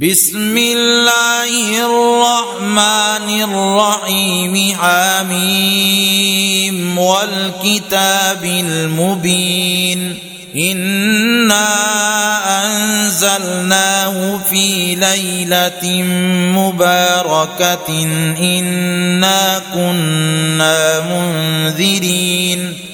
بسم الله الرحمن الرحيم. حميم. والكتاب المبين. إنا أنزلناه في ليلة مباركة. إنا كنا منذرين.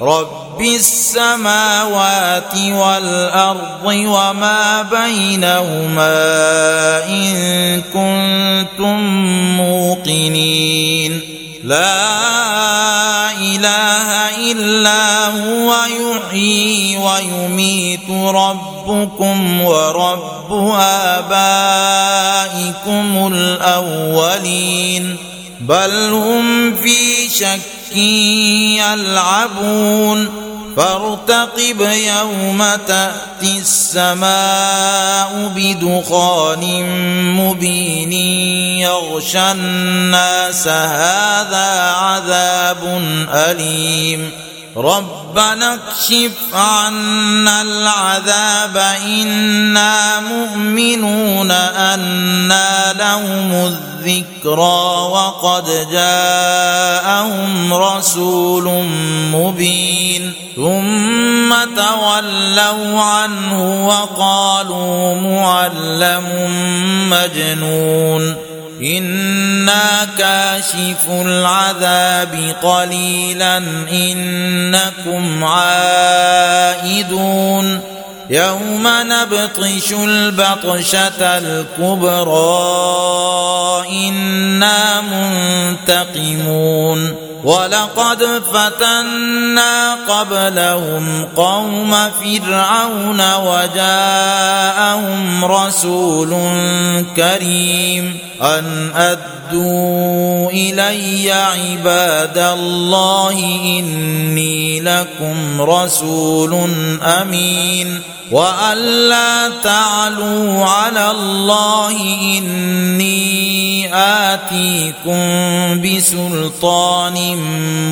رب السماوات والأرض وما بينهما إن كنتم موقنين. لا إله إلا هو يحيي ويميت ربكم ورب آبائكم الأولين. بل هم في شك يلعبون. فارتقب يوم تأتي السماء بدخان مبين يغشى الناس. هذا عذاب أليم. ربنا اكشف عنا العذاب. إنا مؤمنون أنا لهم الذكرى وقد جاءهم رسول مبين ثم تولوا عنه وقالوا معلم مجنون إنا كاشف العذاب قليلا إنكم عائدون يوم نبطش البطشة الكبرى إنا منتقمون ولقد فتنا قبلهم قوم فرعون وجاءهم رسول كريم أن أدوا إلي عباد الله إني لكم رسول أمين والا تعلوا على الله اني اتيكم بسلطان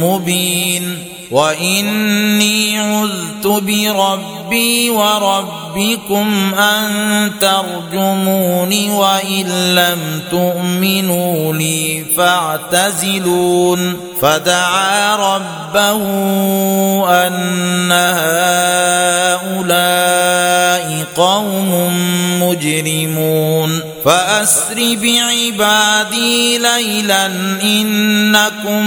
مبين واني عذت بربي وربكم ان ترجمون وان لم تؤمنوا لي فاعتزلون فدعا ربه ان هؤلاء قوم مجرمون فاسر بعبادي ليلا انكم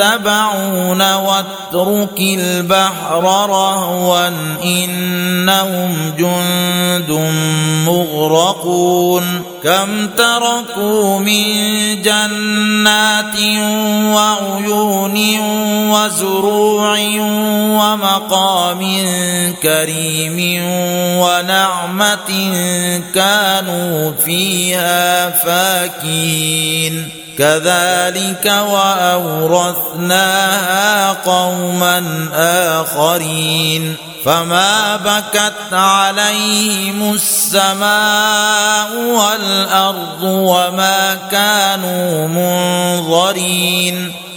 متبعون واترك البحر رهوا إنهم جند مغرقون كم تركوا من جنات وعيون وزروع ومقام كريم ونعمة كانوا فيها فاكين كذلك وأورثناها قوما آخرين. فما بكت عليهم السماء والأرض وما كانوا منظرين.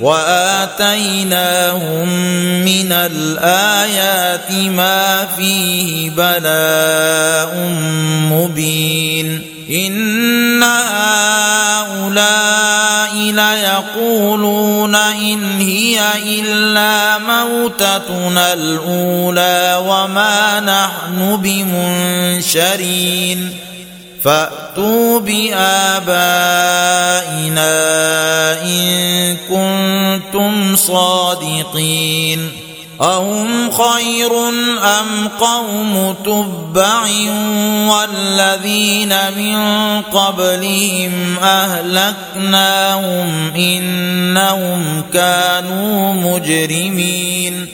وآتيناهم من الآيات ما فيه بلاء مبين. إن هؤلاء ليقولون إن هي إلا موتتنا الأولى وما نحن بمنشرين. فأتوا بآبائنا إن كنتم صادقين أهم خير أم قوم تبع والذين من قبلهم أهلكناهم إنهم كانوا مجرمين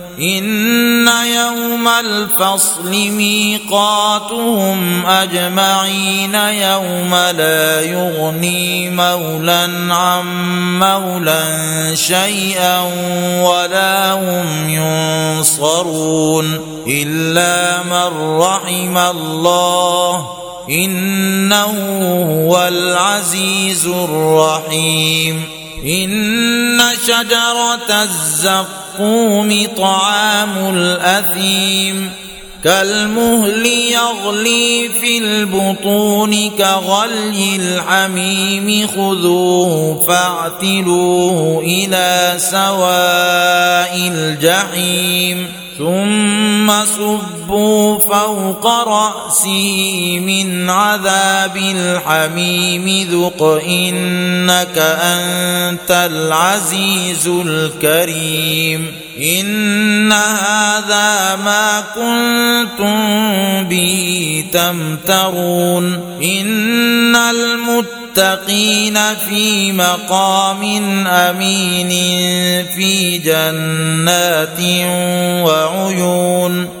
إن يوم الفصل ميقاتهم أجمعين يوم لا يغني مولى عن مولى شيئا ولا هم ينصرون إلا من رحم الله إنه هو العزيز الرحيم إن شجرة الزقوم طعام الأثيم. كالمهل يغلي في البطون كغلي الحميم خذوه فاعتلوه إلى سواء الجحيم. ثم صبوا فوق راسه من عذاب الحميم ذق إنك أنت العزيز الكريم إن هذا ما كنتم به تمترون إن المتقين في مقام أمين في جنات وعيون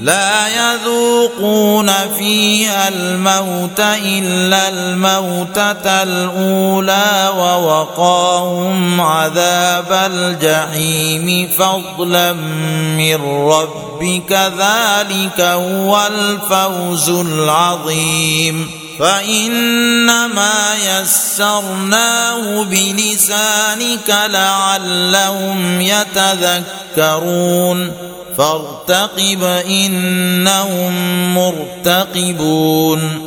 لا يذوقون فيها الموت إلا الموتة الأولى ووقاهم عذاب الجحيم فضلا من ربك ذلك هو الفوز العظيم فإنما يسرناه بلسانك لعلهم يتذكرون فارتقب إنهم مرتقبون.